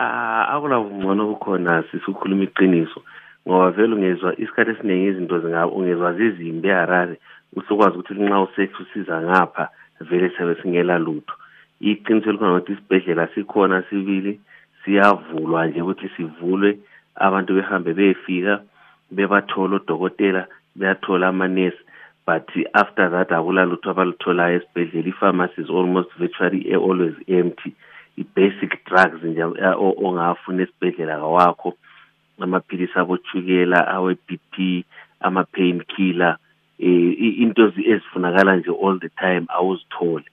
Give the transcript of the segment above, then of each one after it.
Ah, akula kungcono kukhona sisukhuluma iqiniso ngoba vele ungezwa isikhathi esiningi izinto zingaba ungezwa zizimbi eharare usukwazi ukuthi nxa usethi usiza ngapha vele siyabe singela lutho iqiniso elikhona ukuthi isibhedlela sikhona sibili siyavulwa nje ukuthi sivulwe abantu behambe beyefika bebathola odokotela beyathola amanesi but after that akula lutho abalutholayo esibhedlela ipharmacy is almost virtually always empty i-basic drugs nje ongawafuna esibhedlela kawakho amaphilisi abochukela awe-b p ama-pain killer um into ezifunakala nje all the time awuzithole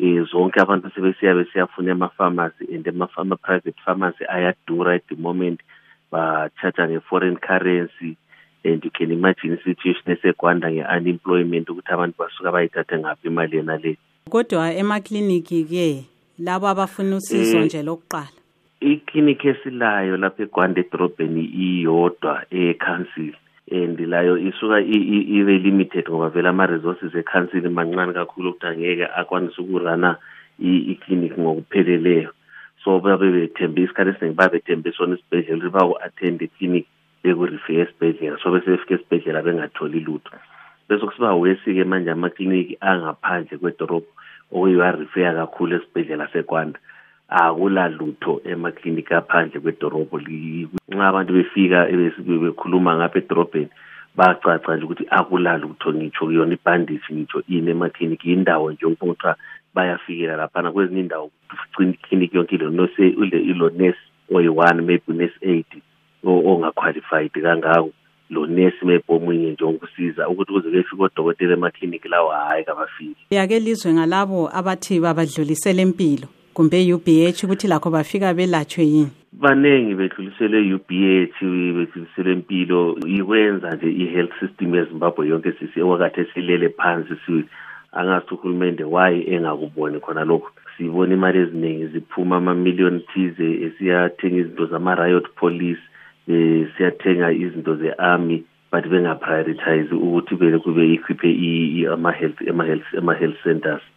um zonke abantu sebesiya besiyafuna emapharmacy and ama-private pharmacy ayadura at the moment ba-charge-a nge-foreign currency and you can imagine isituation esegwanda nge-unemployment ukuthi abantu basuka bayithathe ngaphi imali yena le kodwa emakliniki-ke labo abafuna usizo eh, nje lokuqala iklinikhi esilayo lapha egwanda edorobheni iyodwa eyekhansili and layo isuka ibe limited ngoba vele ama-resources ekhansili mancane kakhulu ukuthi angeke akwanise ukurana iclinic ngokupheleleyo so babe bethembe isikhathi esiningi babethembe sona isibhedlela ukuthi baku-athende iclinic bekurifike esibhedlela so besebefika esibhedlela bengatholi lutho besokusiba wesi-ke manje amakliniki angaphandle kwedorobho okuyiwo arifeya kakhulu esibhedlela sekwanda akula lutho emakliniki aphandle kwedorobho nxa abantu befika bekhuluma ngapha edorobheni bacaca nje ukuthi akula lutho ngitsho kuyona ibhanditshi ngitsho ini emakliniki yindawo nje ukuba kuthiwa bayafikela laphana kwezinye indawo ikliniki yonke ilonesi oyi-one maybe unesi-eight ongaqualified kangako lo nurse maybe omunye nje okusiza ukuthi kuze kuyefika odokotela emakliniki lawo hhayi kabafiki yake lizwe ngalabo abathi babadlulisela empilo kumbe e-u b h ukuthi lakho bafika belatshwe yini baningi bedluliselwe e-u b h bedluliselwe empilo ikwenza nje i-health system yezimbabwe yonke sisi ewakathi esilele phansi angathi uhulumende wayi engakuboni khona lokhu sibona imali eziningi ziphuma amamiliyoni thize esiyathenga izinto zama-riot police um siyathenga izinto ze-army but bengaprioritize ukuthi belokhu be-equiphe ama-health ama-health ama-health centers